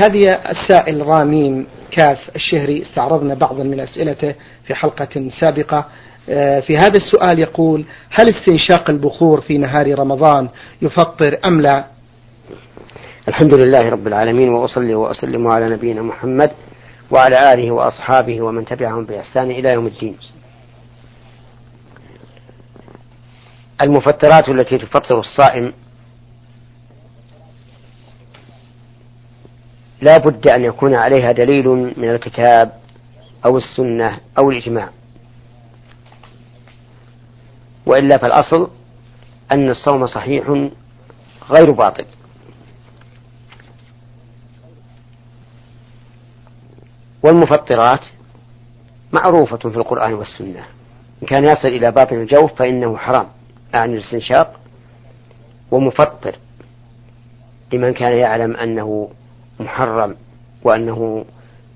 هذه السائل راميم كاف الشهري استعرضنا بعضا من أسئلته في حلقة سابقة. آه، في هذا السؤال يقول هل استنشاق البخور في نهار رمضان يفطر أم لا؟ الحمد لله رب العالمين وأصلي وأسلم على نبينا محمد وعلى آله وأصحابه ومن تبعهم بإحسان إلى يوم الدين. المفطرات التي تفطر الصائم لا بد أن يكون عليها دليل من الكتاب أو السنة أو الإجماع. وإلا فالأصل أن الصوم صحيح غير باطل. والمفطرات معروفة في القرآن والسنة. إن كان يصل إلى باطن الجوف فإنه حرام. أعني الاستنشاق ومفطر لمن كان يعلم أنه محرم وأنه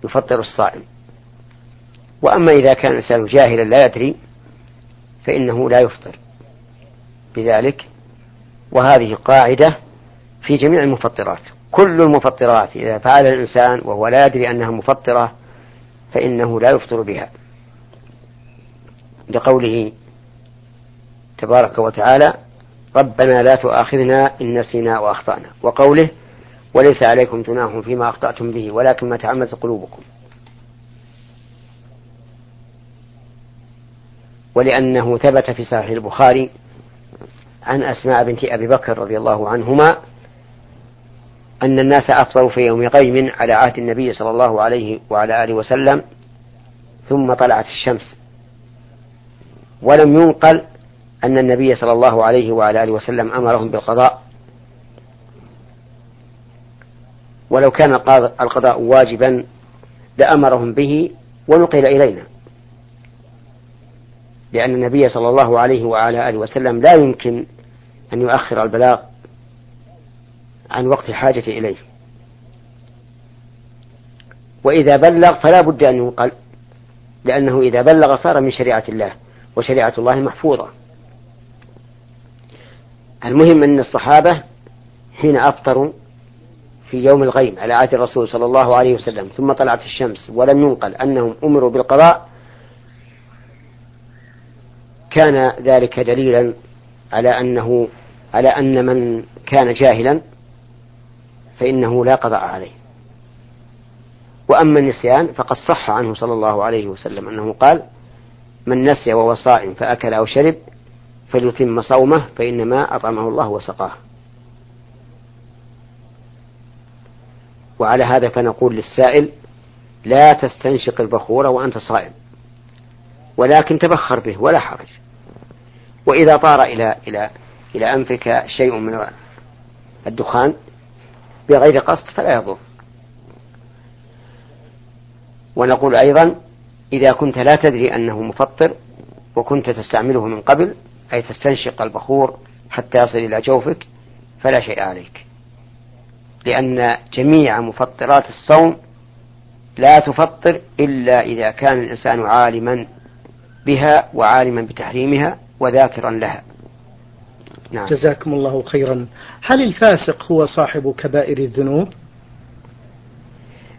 يفطر الصائم. وأما إذا كان الإنسان جاهلا لا يدري فإنه لا يفطر. بذلك وهذه قاعدة في جميع المفطرات. كل المفطرات إذا فعل الإنسان وهو لا يدري أنها مفطرة فإنه لا يفطر بها. لقوله تبارك وتعالى ربنا لا تؤاخذنا إن نسينا وأخطأنا. وقوله وليس عليكم جناح فيما أخطأتم به ولكن ما تعمدت قلوبكم. ولأنه ثبت في صحيح البخاري عن أسماء بنت أبي بكر رضي الله عنهما أن الناس أفطروا في يوم غيم على عهد النبي صلى الله عليه وعلى آله وسلم ثم طلعت الشمس. ولم ينقل أن النبي صلى الله عليه وعلى آله وسلم أمرهم بالقضاء. ولو كان القضاء واجبا لأمرهم به ونقل إلينا. لأن النبي صلى الله عليه وعلى آله وسلم لا يمكن أن يؤخر البلاغ عن وقت حاجة إليه. وإذا بلغ فلا بد أن ينقل لأنه إذا بلغ صار من شريعة الله وشريعة الله محفوظة. المهم أن الصحابة حين أفطروا في يوم الغيم على عهد الرسول صلى الله عليه وسلم ثم طلعت الشمس ولم ينقل أنهم أمروا بالقضاء كان ذلك دليلا على أنه على أن من كان جاهلا فإنه لا قضاء عليه. وأما النسيان فقد صح عنه صلى الله عليه وسلم أنه قال من نسي وهو صائم فأكل أو شرب فليتم صومه فإنما أطعمه الله وسقاه. وعلى هذا فنقول للسائل لا تستنشق البخور وأنت صائم ولكن تبخر به ولا حرج. وإذا طار إلى إلى إلى أنفك شيء من الدخان بغير قصد فلا يضر. ونقول أيضا إذا كنت لا تدري أنه مفطر وكنت تستعمله من قبل أي تستنشق البخور حتى يصل إلى جوفك فلا شيء عليك. لأن جميع مفطرات الصوم لا تفطر إلا إذا كان الإنسان عالما بها وعالما بتحريمها وذاكرا لها. نعم. جزاكم الله خيرا. هل الفاسق هو صاحب كبائر الذنوب؟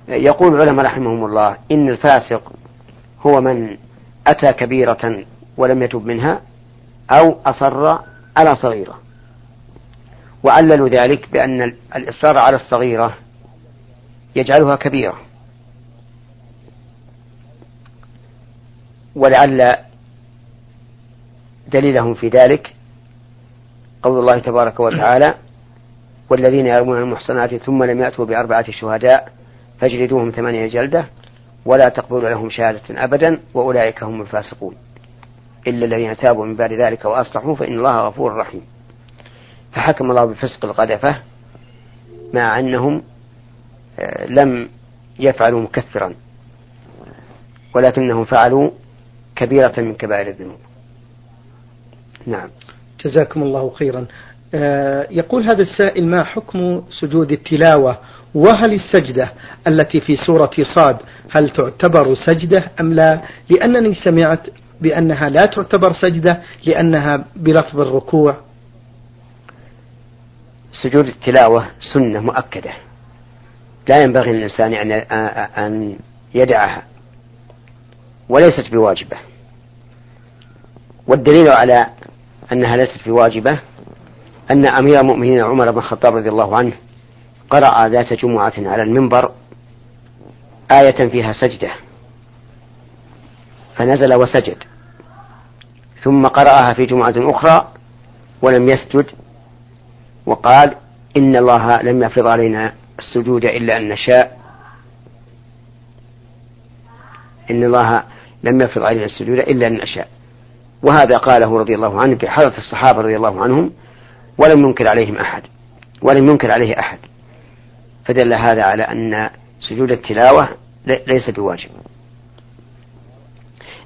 يقول العلماء رحمهم الله إن الفاسق هو من أتى كبيرة ولم يتب منها أو أصر على صغيرة. وعللوا ذلك بأن الإصرار على الصغيرة يجعلها كبيرة. ولعل دليلهم في ذلك قول الله تبارك وتعالى والذين يرمون المحصنات ثم لم يأتوا بأربعة شهداء فاجلدوهم ثمانية جلدة ولا تقبلوا لهم شهادة أبدا وأولئك هم الفاسقون. إلا الذين تابوا من بعد ذلك وأصلحوا فإن الله غفور رحيم. فحكم الله بفسق القذفة مع أنهم آه، لم يفعلوا مكفرا ولكنهم فعلوا كبيرة من كبائر الذنوب. نعم. جزاكم الله خيرا. آه، يقول هذا السائل ما حكم سجود التلاوة؟ وهل السجدة التي في سورة صاد هل تعتبر سجدة أم لا؟ لأنني سمعت بأنها لا تعتبر سجدة لأنها بلفظ الركوع. سجود التلاوة سنة مؤكدة. لا ينبغي للإنسان أن أن يدعها وليست بواجبة. والدليل على أنها ليست بواجبة أن أمير المؤمنين عمر بن الخطاب رضي الله عنه قرأ ذات جمعة على المنبر آية فيها سجدة. فنزل وسجد. ثم قرأها في جمعة أخرى ولم يسجد. وقال إن الله لم يفرض علينا السجود إلا أن نشاء. إن الله لم يفرض علينا السجود إلا أن نشاء. وهذا قاله رضي الله عنه بحضرة الصحابة رضي الله عنهم ولم ينكر عليهم أحد ولم ينكر عليه أحد. فدل هذا على أن سجود التلاوة ليس بواجب.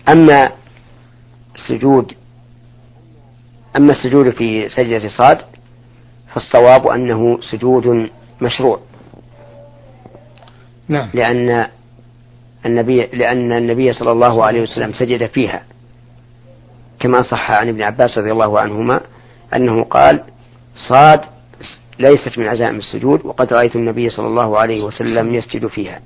أما السجود أما السجود في سجدة صاد فالصواب أنه سجود مشروع. نعم. لأن النبي لأن النبي صلى الله عليه وسلم سجد فيها. كما صح عن ابن عباس رضي الله عنهما أنه قال صاد ليست من عزائم السجود وقد رأيت النبي صلى الله عليه وسلم يسجد فيها.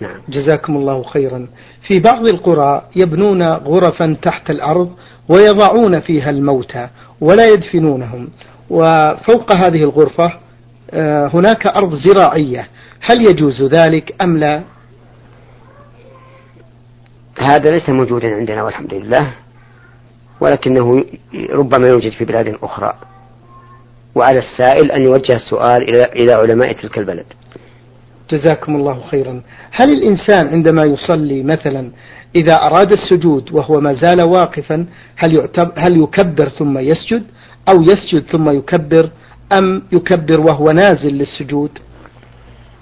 نعم. جزاكم الله خيرا. في بعض القرى يبنون غرفا تحت الأرض ويضعون فيها الموتى ولا يدفنونهم. وفوق هذه الغرفة آه، هناك أرض زراعية. هل يجوز ذلك أم لا؟ هذا ليس موجودا عندنا والحمد لله ولكنه ربما يوجد في بلاد أخرى. وعلى السائل أن يوجه السؤال إلى إلى علماء تلك البلد. جزاكم الله خيرا. هل الإنسان عندما يصلي مثلا إذا أراد السجود وهو ما زال واقفا هل, هل يكبر ثم يسجد؟ أو يسجد ثم يكبر أم يكبر وهو نازل للسجود؟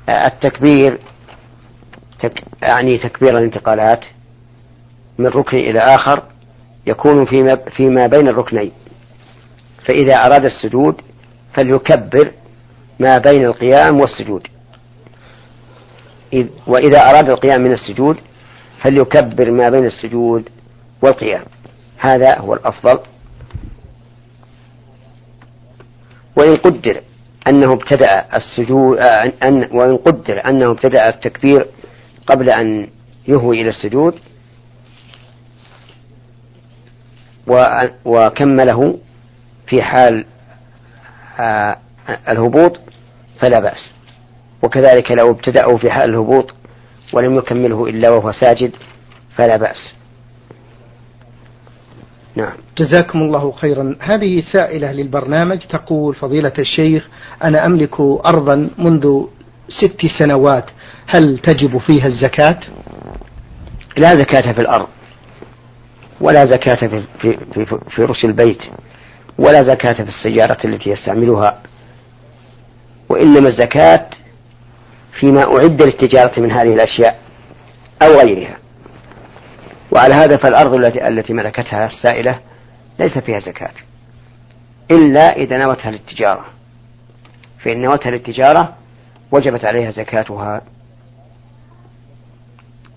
التكبير تك يعني تكبير الانتقالات من ركن إلى آخر يكون فيما, فيما بين الركنين. فإذا أراد السجود فليكبر ما بين القيام والسجود. وإذا أراد القيام من السجود فليكبر ما بين السجود والقيام. هذا هو الأفضل. وإن قدر أنه ابتدأ السجود أن وإن قدر أنه ابتدأ التكبير قبل أن يهوي إلى السجود وكمله في حال آه، الهبوط فلا بأس. وكذلك لو ابتدأه في حال الهبوط ولم يكمله إلا وهو ساجد فلا بأس. نعم. جزاكم الله خيرا. هذه سائلة للبرنامج تقول فضيلة الشيخ أنا أملك أرضا منذ ست سنوات هل تجب فيها الزكاة؟ لا زكاة في الأرض ولا زكاة في, في, في, في رش البيت ولا زكاة في السيارة التي يستعملها وإنما الزكاة فيما أعد للتجارة من هذه الأشياء أو غيرها. وعلى هذا فالأرض التي التي ملكتها السائلة ليس فيها زكاة. إلا إذا نوتها للتجارة. فإن نوتها للتجارة وجبت عليها زكاتها.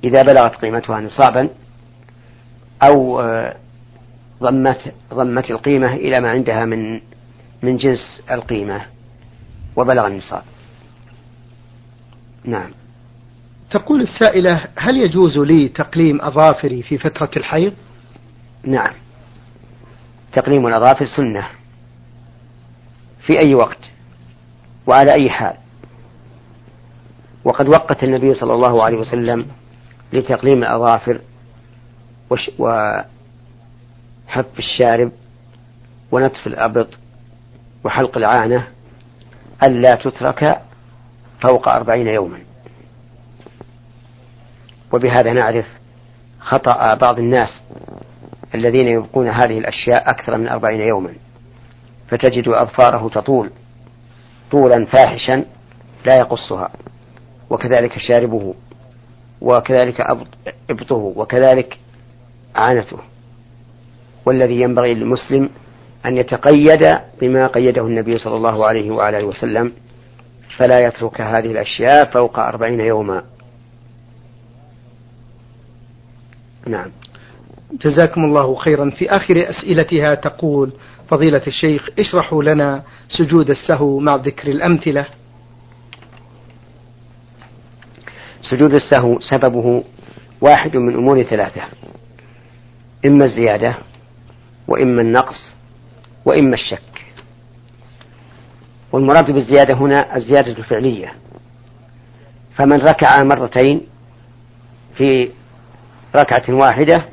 إذا بلغت قيمتها نصابا أو آه، ضمت ضمت القيمة إلى ما عندها من من جنس القيمة وبلغ النصاب. نعم. تقول السائلة هل يجوز لي تقليم أظافري في فترة الحيض؟ نعم. تقليم الأظافر سنة. في أي وقت؟ وعلى أي حال؟ وقد وقت النبي صلى الله عليه وسلم لتقليم الأظافر وحف الشارب ونتف الأبط وحلق العانة ألا تترك فوق أربعين يوما. وبهذا نعرف خطأ بعض الناس الذين يبقون هذه الأشياء أكثر من أربعين يوما فتجد أظفاره تطول طولا فاحشا لا يقصها وكذلك شاربه وكذلك إبطه وكذلك عانته. والذي ينبغي للمسلم أن يتقيد بما قيده النبي صلى الله عليه وعلى وسلم فلا يترك هذه الأشياء فوق أربعين يوما. نعم. جزاكم الله خيرا. في آخر أسئلتها تقول فضيلة الشيخ اشرحوا لنا سجود السهو مع ذكر الأمثلة. سجود السهو سببه واحد من أمور ثلاثة إما الزيادة وإما النقص وإما الشك. والمراد بالزيادة هنا الزيادة الفعلية. فمن ركع مرتين في ركعة واحدة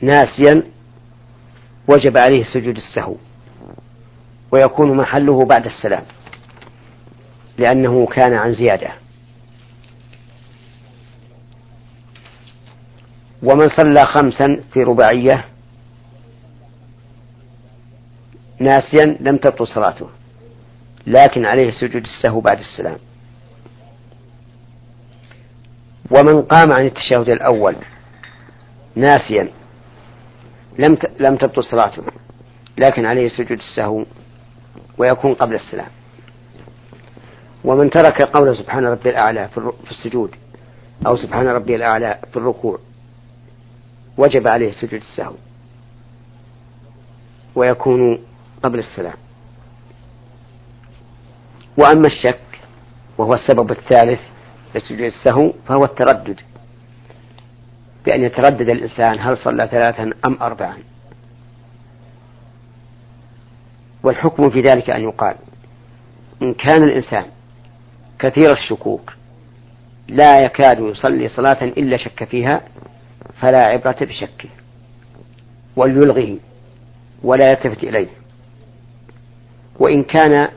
ناسيا وجب عليه سجود السهو ويكون محله بعد السلام لأنه كان عن زيادة. ومن صلى خمسا في رباعية ناسيا لم تبطل صلاته لكن عليه سجود السهو بعد السلام. ومن قام عن التشهد الأول ناسيا لم لم تبطل صلاته لكن عليه سجود السهو ويكون قبل السلام. ومن ترك قول سبحان ربي الأعلى في السجود أو سبحان ربي الأعلى في الركوع وجب عليه سجود السهو ويكون قبل السلام. وأما الشك وهو السبب الثالث لسجود السهو فهو التردد. بأن يتردد الإنسان هل صلى ثلاثا أم أربعا. والحكم في ذلك أن يقال إن كان الإنسان كثير الشكوك لا يكاد يصلي صلاة إلا شك فيها فلا عبرة بشكه وليلغه ولا يلتفت إليه. وإن كان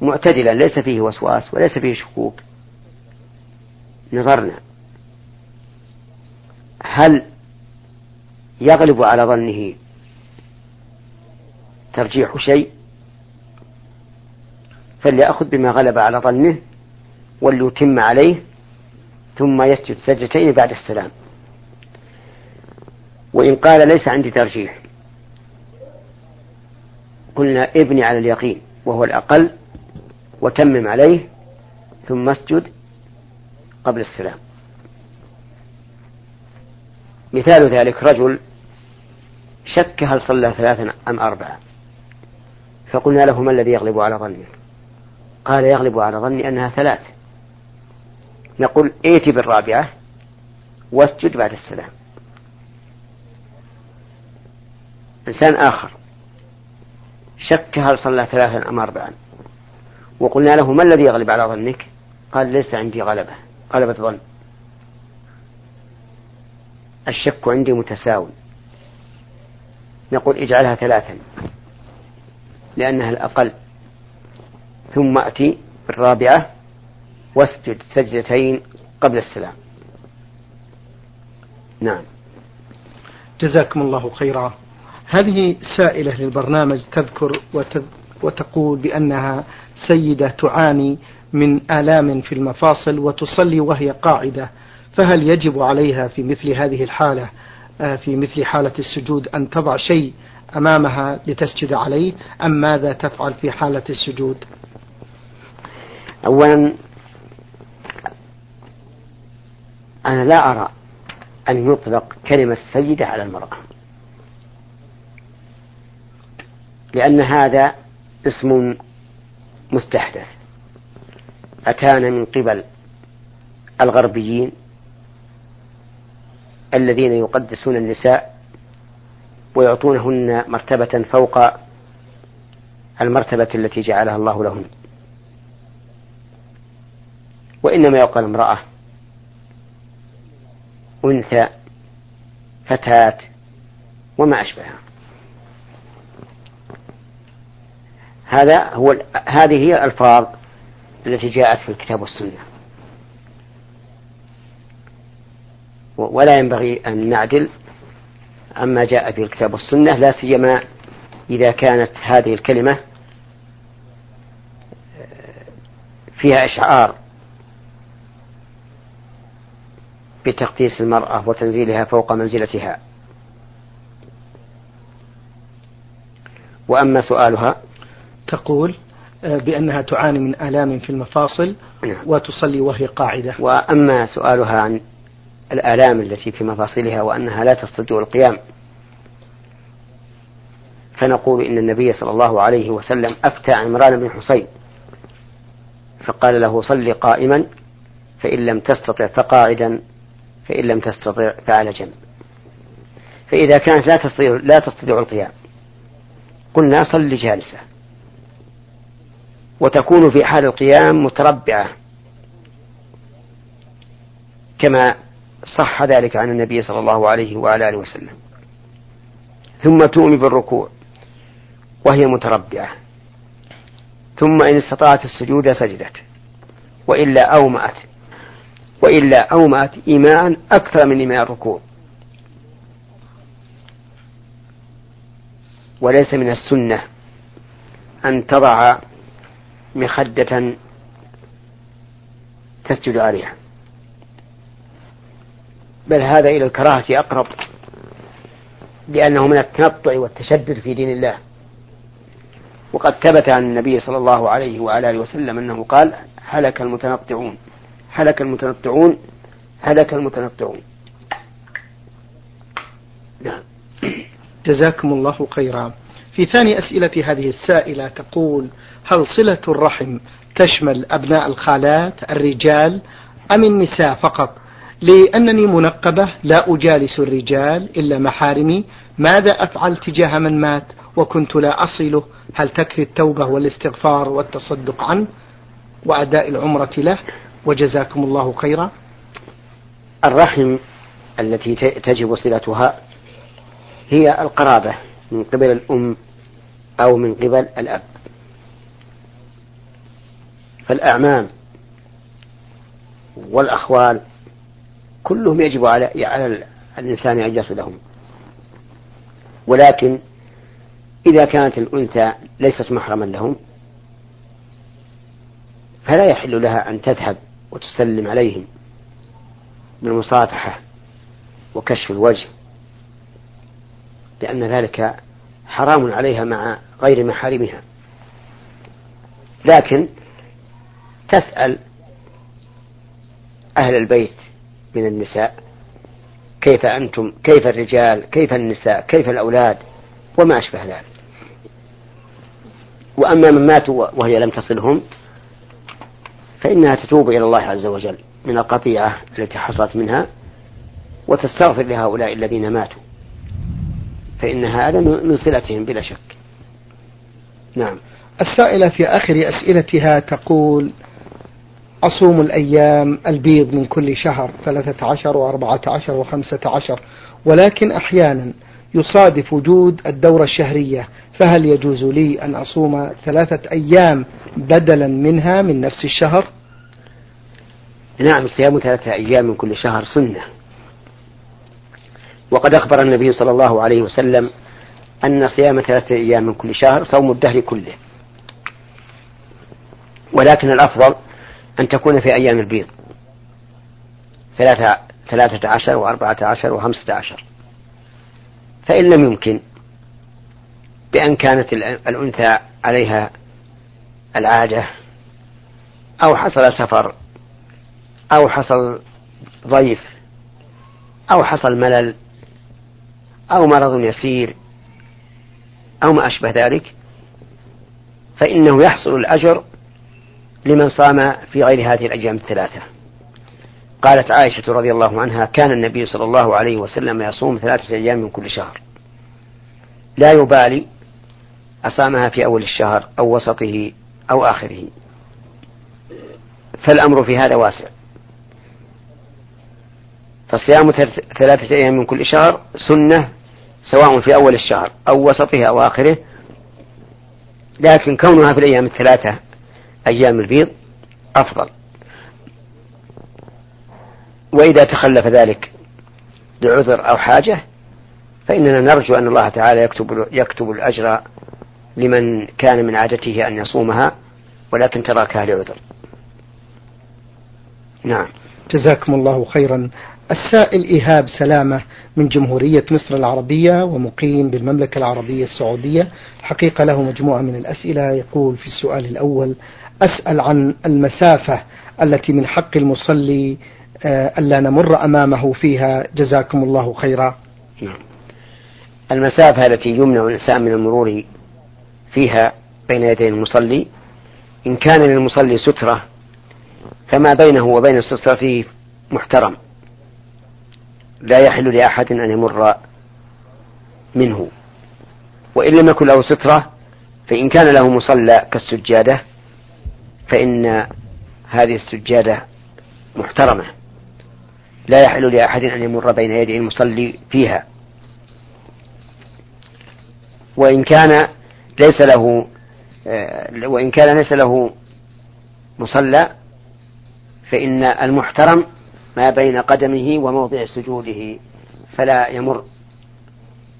معتدلا ليس فيه وسواس وليس فيه شكوك نظرنا. هل يغلب على ظنه ترجيح شيء؟ فليأخذ بما غلب على ظنه وليتم عليه ثم يسجد سجدتين بعد السلام. وإن قال ليس عندي ترجيح. قلنا ابني على اليقين وهو الأقل وتمم عليه ثم اسجد قبل السلام. مثال ذلك رجل شك هل صلى ثلاثا أم أربعة. فقلنا له ما الذي يغلب على ظنك قال يغلب على ظني أنها ثلاث. نقول ائت بالرابعة واسجد بعد السلام. إنسان آخر شك هل صلى ثلاثا أم أربعا. وقلنا له ما الذي يغلب على ظنك؟ قال ليس عندي غلبة. غلبة ظن الشك عندي متساوي. نقول اجعلها ثلاثا. لأنها الأقل. ثم أتي بالرابعة. واسجد سجدتين قبل السلام. نعم. جزاكم الله خيرا. هذه سائلة للبرنامج تذكر وتقول بأنها سيدة تعاني من آلام في المفاصل وتصلي وهي قاعدة. فهل يجب عليها في مثل هذه الحالة آه، في مثل حالة السجود أن تضع شيء أمامها لتسجد عليه أم ماذا تفعل في حالة السجود؟ أولا أنا لا أرى أن يطلق كلمة سيدة على المرأة لأن هذا اسم مستحدث. أتانا من قبل الغربيين الذين يقدسون النساء ويعطونهن مرتبة فوق المرتبة التي جعلها الله لهن. وإنما يقال امرأة أنثى فتاة وما أشبهها. هذا هو هذه هي الألفاظ التي جاءت في الكتاب والسنة. ولا ينبغي أن نعدل عما جاء في الكتاب والسنة لا سيما إذا كانت هذه الكلمة فيها إشعار بتقديس المرأة وتنزيلها فوق منزلتها. وأما سؤالها تقول آه، بأنها تعاني من آلام في المفاصل نعم. وتصلي وهي قاعدة. وأما سؤالها عن الآلام التي في مفاصلها وأنها لا تستطيع القيام فنقول إن النبي صلى الله عليه وسلم أفتى عمران بن حصين فقال له صل قائما فإن لم تستطع فقاعدا فإن لم تستطع فعلى جنب. فإذا كانت لا تستطيع لا تستطيع القيام قلنا صل جالسة وتكون في حال القيام متربعة. كما صح ذلك عن النبي صلى الله عليه وعلى آله وسلم. ثم تؤمي بالركوع وهي متربعة. ثم إن استطاعت السجود سجدت. وإلا أومأت. وإلا أومأت إيماء أكثر من إيماء الركوع. وليس من السنة أن تضع مخدة تسجد عليها. بل هذا إلى الكراهة أقرب لأنه من التنطع والتشدد في دين الله. وقد ثبت عن النبي صلى الله عليه وعلى آله وسلم أنه قال هلك المتنطعون. هلك المتنطعون. هلك المتنطعون. نعم. جزاكم الله خيرا. في ثاني أسئلة هذه السائلة تقول هل صلة الرحم تشمل أبناء الخالات الرجال أم النساء فقط؟ لأنني منقبة لا أجالس الرجال إلا محارمي ماذا أفعل تجاه من مات؟ وكنت لا أصله. هل تكفي التوبة والاستغفار والتصدق عنه؟ وأداء العمرة له. وجزاكم الله خيرا. الرحم التي تجب صلتها هي القرابة. من قبل الأم أو من قبل الأب. فالأعمام والأخوال كلهم يجب على على الإنسان أن يصلهم ولكن إذا كانت الأنثى ليست محرما لهم فلا يحل لها أن تذهب وتسلم عليهم بالمصافحة وكشف الوجه لأن ذلك حرام عليها مع غير محارمها. لكن تسأل أهل البيت من النساء كيف أنتم كيف الرجال كيف النساء كيف الأولاد وما أشبه ذلك. وأما من ماتوا وهي لم تصلهم فإنها تتوب إلى الله عز وجل من القطيعة التي حصلت منها وتستغفر لهؤلاء الذين ماتوا. فإن هذا من صلتهم بلا شك. نعم. السائلة في آخر أسئلتها تقول أصوم الأيام البيض من كل شهر ثلاثة عشر وأربعة عشر وخمسة عشر ولكن أحيانا يصادف وجود الدورة الشهرية فهل يجوز لي أن أصوم ثلاثة أيام بدلا منها من نفس الشهر؟ نعم صيام ثلاثة أيام من كل شهر سنة. وقد أخبر النبي صلى الله عليه وسلم أن صيام ثلاثة أيام من كل شهر صوم الدهر كله. ولكن الأفضل أن تكون في أيام البيض. ثلاثة, ثلاثة عشر وأربعة عشر وخمسة عشر. فإن لم يمكن بأن كانت الأنثى عليها العادة أو حصل سفر أو حصل ضيف أو حصل ملل أو مرض يسير أو ما أشبه ذلك فإنه يحصل الأجر لمن صام في غير هذه الأيام الثلاثة. قالت عائشة رضي الله عنها كان النبي صلى الله عليه وسلم يصوم ثلاثة أيام من كل شهر. لا يبالي أصامها في أول الشهر أو وسطه أو آخره. فالأمر في هذا واسع. فصيام ثلاثة أيام من كل شهر سنة سواء في أول الشهر أو وسطه أو آخره لكن كونها في الأيام الثلاثة أيام البيض أفضل وإذا تخلف ذلك لعذر أو حاجة فإننا نرجو أن الله تعالى يكتب يكتب الأجر لمن كان من عادته أن يصومها ولكن تركها لعذر. نعم. جزاكم الله خيرا. السائل إيهاب سلامة من جمهورية مصر العربية ومقيم بالمملكة العربية السعودية. الحقيقة له مجموعة من الأسئلة. يقول في السؤال الأول أسأل عن المسافة التي من حق المصلي آه، ألا نمر أمامه فيها. جزاكم الله خيرا. نعم. المسافة التي يمنع الإنسان من المرور فيها بين يدي المصلي إن كان للمصلي سترة فما بينه وبين السترة محترم. لا يحل لأحد أن يمر منه. وإن لم يكن له سترة فإن كان له مصلى كالسجادة فإن هذه السجادة محترمة. لا يحل لأحد أن يمر بين يدي المصلي فيها. وإن كان ليس له آه، وإن كان ليس له مصلى فإن المحترم ما بين قدمه وموضع سجوده فلا يمر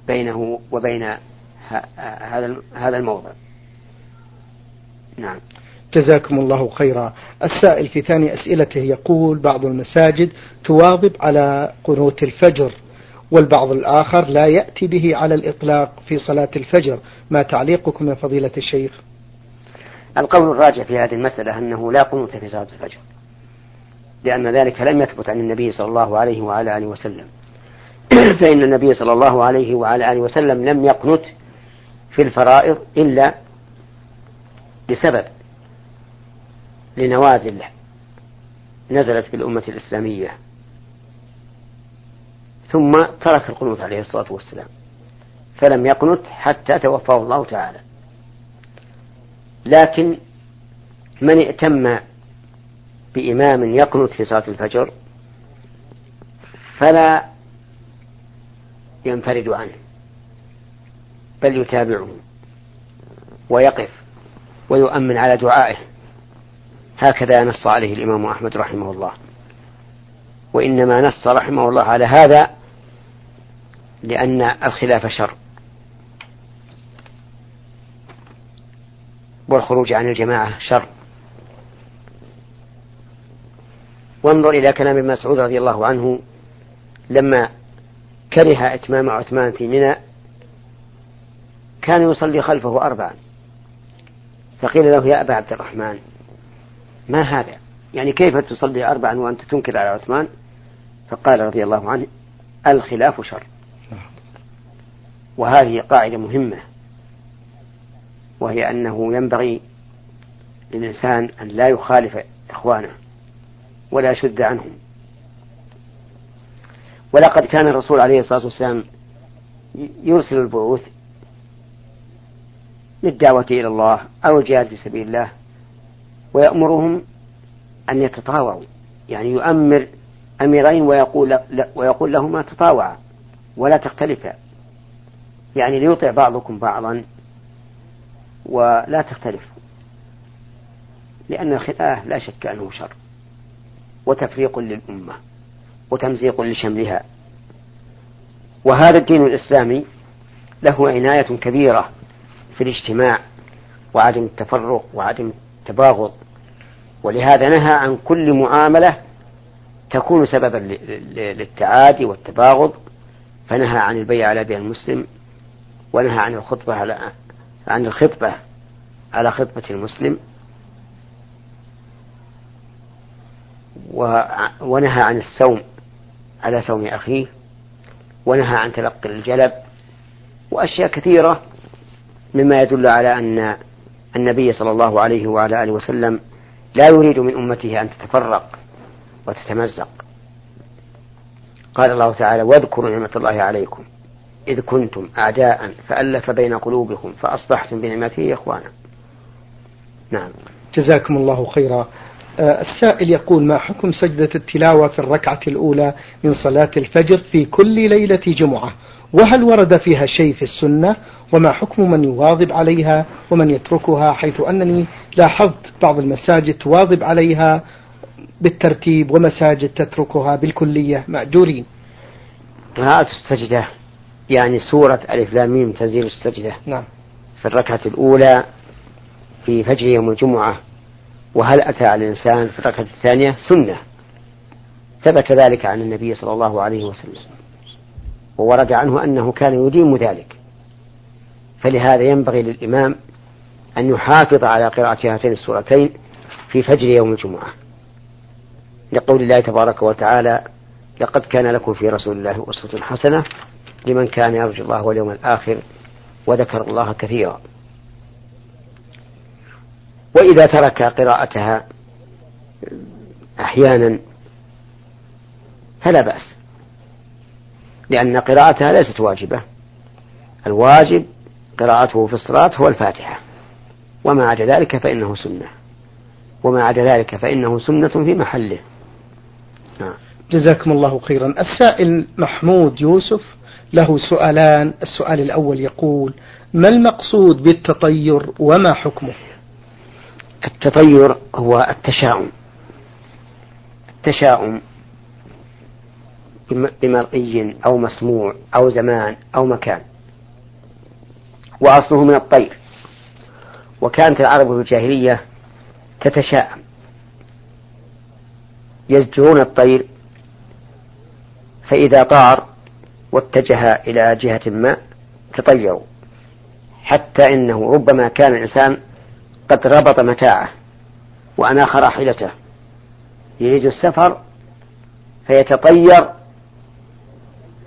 بينه وبين هذا هذا الموضع. نعم. جزاكم الله خيرا. السائل في ثاني أسئلته يقول بعض المساجد تواظب على قنوت الفجر والبعض الآخر لا يأتي به على الإطلاق في صلاة الفجر. ما تعليقكم يا فضيلة الشيخ؟ القول الراجع في هذه المسألة أنه لا قنوت في صلاة الفجر. لأن ذلك لم يثبت عن النبي صلى الله عليه وعلى آله وسلم. فإن النبي صلى الله عليه وعلى آله وسلم لم يقنت في الفرائض إلا لسبب لنوازل نزلت في الأمة الإسلامية. ثم ترك القنوت عليه الصلاة والسلام فلم يقنت حتى توفاه الله تعالى. لكن من ائتم بإمام يقنت في صلاة الفجر فلا ينفرد عنه بل يتابعه ويقف ويؤمن على دعائه. هكذا نص عليه الإمام أحمد رحمه الله. وإنما نص رحمه الله على هذا لأن الخلاف شر والخروج عن الجماعة شر. وانظر إلى كلام ابن مسعود رضي الله عنه لما كره إتمام عثمان في منى كان يصلي خلفه أربعا. فقيل له يا أبا عبد الرحمن ما هذا؟ يعني كيف تصلي أربعا وأنت تنكر على عثمان؟ فقال رضي الله عنه الخلاف شر. وهذه قاعدة مهمة وهي أنه ينبغي للإنسان أن لا يخالف إخوانه. ولا يشد عنهم. ولقد كان الرسول عليه الصلاة والسلام يرسل البعوث للدعوة إلى الله أو الجهاد في سبيل الله ويأمرهم أن يتطاوعوا. يعني يؤمر أميرين ويقول ويقول لهما تطاوعا ولا تختلفا. يعني ليطع بعضكم بعضا ولا تختلفوا لأن الخلاف لا شك أنه شر. وتفريق للأمة وتمزيق لشملها. وهذا الدين الإسلامي له عناية كبيرة في الاجتماع وعدم التفرق وعدم التباغض ولهذا نهى عن كل معاملة تكون سببا للتعادي والتباغض فنهى عن البيع على بيع المسلم ونهى عن الخطبة على عن الخطبة على خطبة المسلم ونهى عن السوم على سوم أخيه ونهى عن تلقي الجلب وأشياء كثيرة مما يدل على أن النبي صلى الله عليه وعلى آله وسلم لا يريد من أمته أن تتفرق وتتمزق. قال الله تعالى واذكروا نعمة الله عليكم إذ كنتم أعداء فألف بين قلوبكم فأصبحتم بنعمته إخوانا. نعم. جزاكم الله خيرا. السائل يقول ما حكم سجدة التلاوة في الركعة الأولى من صلاة الفجر في كل ليلة جمعة؟ وهل ورد فيها شيء في السنة؟ وما حكم من يواظب عليها ومن يتركها؟ حيث أنني لاحظت بعض المساجد تواظب عليها بالترتيب ومساجد تتركها بالكلية. مأجورين. قراءة السجدة يعني سورة ألف لام ميم تنزيل السجدة نعم. في الركعة الأولى في فجر يوم الجمعة. وهل أتى على الإنسان في الركعة الثانية؟ سنة. ثبت ذلك عن النبي صلى الله عليه وسلم. وورد عنه أنه كان يديم ذلك. فلهذا ينبغي للإمام أن يحافظ على قراءة هاتين السورتين في فجر يوم الجمعة. لقول الله تبارك وتعالى لقد كان لكم في رسول الله أسوة حسنة لمن كان يرجو الله واليوم الآخر وذكر الله كثيرا. وإذا ترك قراءتها أحيانا فلا بأس لأن قراءتها ليست واجبة. الواجب قراءته في الصلاة هو الفاتحة. وما عدا ذلك فإنه سنة. وما عدا ذلك فإنه سنة في محله. نعم. جزاكم الله خيرا. السائل محمود يوسف له سؤالان. السؤال الأول يقول ما المقصود بالتطير وما حكمه؟ التطير هو التشاؤم. التشاؤم بمرئي أو مسموع أو زمان أو مكان. وأصله من الطير. وكانت العرب في الجاهلية تتشاءم. يزجرون الطير فإذا طار واتجه إلى جهة ما تطيروا. حتى إنه ربما كان الإنسان قد ربط متاعه وأناخ راحلته يريد السفر فيتطير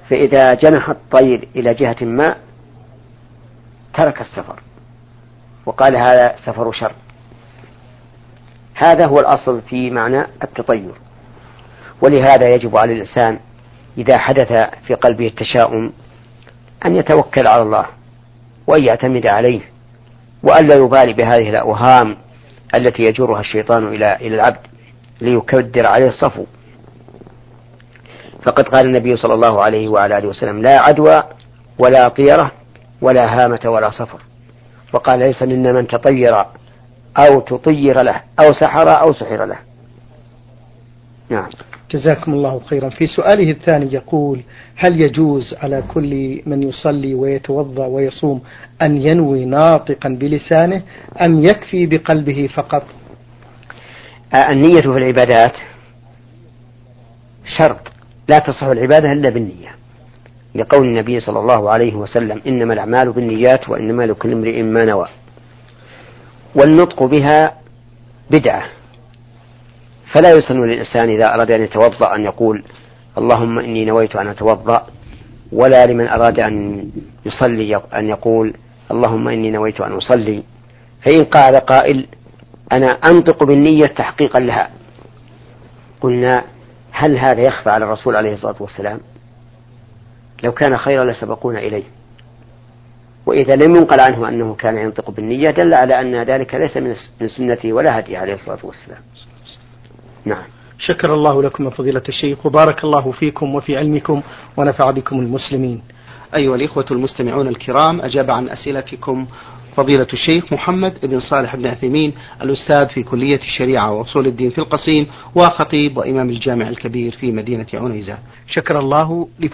فإذا جنح الطير إلى جهة ما ترك السفر وقال هذا سفر شر. هذا هو الأصل في معنى التطير. ولهذا يجب على الإنسان إذا حدث في قلبه التشاؤم أن يتوكل على الله وأن يعتمد عليه. وألا يبالي بهذه الأوهام التي يجرها الشيطان إلى إلى العبد ليكدر عليه الصفو. فقد قال النبي صلى الله عليه وعلى آله وسلم لا عدوى ولا طيرة ولا هامة ولا صفر. وقال ليس منا من تطير أو تطير له أو سحر أو سحر له. نعم. جزاكم الله خيرا. في سؤاله الثاني يقول هل يجوز على كل من يصلي ويتوضأ ويصوم أن ينوي ناطقا بلسانه أم يكفي بقلبه فقط؟ النية في العبادات شرط. لا تصح العبادة إلا بالنية. لقول النبي صلى الله عليه وسلم إنما الأعمال بالنيات وإنما لكل امرئ ما نوى. والنطق بها بدعة. فلا يسن للإنسان إذا أراد أن يتوضأ أن يقول اللهم إني نويت أن أتوضأ ولا لمن أراد أن يصلي أن يقول اللهم إني نويت أن أصلي. فإن قال قائل أنا أنطق بالنية تحقيقا لها. قلنا هل هذا يخفى على الرسول عليه الصلاة والسلام؟ لو كان خيرا لسبقونا إليه. وإذا لم ينقل عنه أنه كان ينطق بالنية دل على أن ذلك ليس من سنته ولا هدي عليه الصلاة والسلام. نعم. شكر الله لكم فضيلة الشيخ وبارك الله فيكم وفي علمكم ونفع بكم المسلمين. أيها الإخوة المستمعون الكرام أجاب عن أسئلتكم فضيلة الشيخ محمد بن صالح بن عثيمين الأستاذ في كلية الشريعة وأصول الدين في القصيم وخطيب وإمام الجامع الكبير في مدينة عنيزة. شكر الله لفضيلة